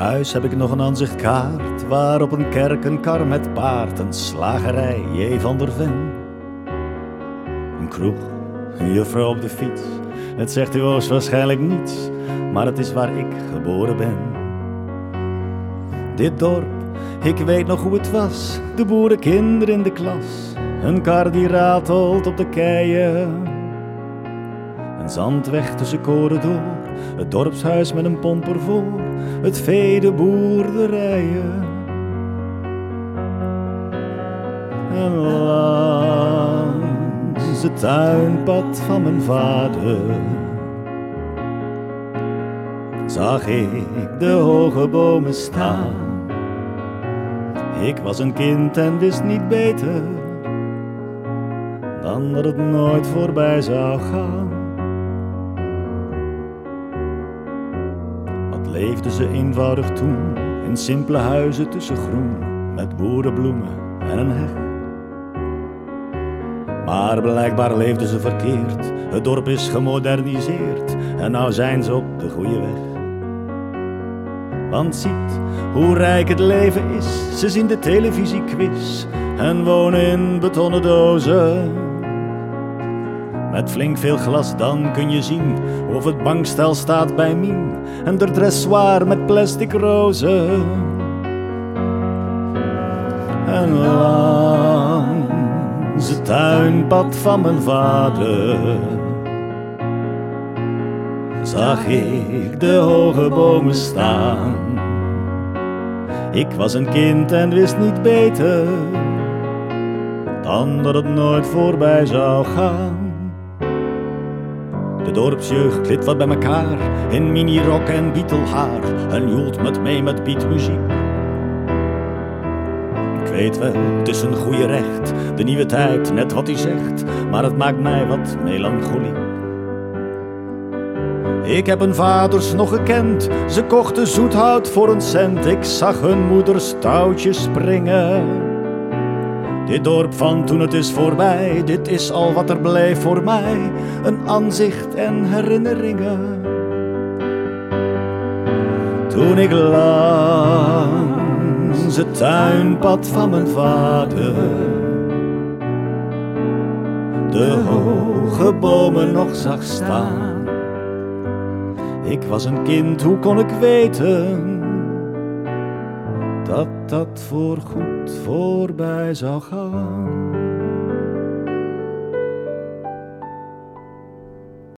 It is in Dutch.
Thuis heb ik nog een aanzichtkaart waar op een kerk een kar met paard, een slagerij J. van der Ven. Een kroeg, een juffrouw op de fiets. Het zegt u waarschijnlijk niets, maar het is waar ik geboren ben. Dit dorp, ik weet nog hoe het was, de boerenkinderen in de klas. Een kar die ratelt op de keien. Een zandweg tussen koren door, het dorpshuis met een pomper voor, het vee, de boerderijen. En langs het tuinpad van mijn vader zag ik de hoge bomen staan. Ik was een kind en wist niet beter dan dat het nooit voorbij zou gaan. Leefden ze eenvoudig toen in simpele huizen tussen groen, met boerenbloemen en een heg. Maar blijkbaar leefden ze verkeerd, het dorp is gemoderniseerd en nou zijn ze op de goede weg. Want ziet hoe rijk het leven is, ze zien de televisiequiz en wonen in betonnen dozen. Met flink veel glas dan kun je zien of het bankstel staat bij Mien en de dressoir met plastic rozen. En langs het tuinpad van mijn vader zag ik de hoge bomen staan. Ik was een kind en wist niet beter dan dat het nooit voorbij zou gaan. De dorpsjeugd lid wat bij elkaar in minirok en bietelhaar en joelt met mee met beatmuziek. Ik weet wel, het is een goede recht, de nieuwe tijd, net wat hij zegt, maar het maakt mij wat melancholiek. Ik heb hun vaders nog gekend, ze kochten zoethout voor een cent. Ik zag hun moeders touwtjes springen. Dit dorp van toen het is voorbij, dit is al wat er bleef voor mij. Een aanzicht en herinneringen. Toen ik langs het tuinpad van mijn vader de hoge bomen nog zag staan. Ik was een kind, hoe kon ik weten dat dat voorgoed voorbij zou gaan?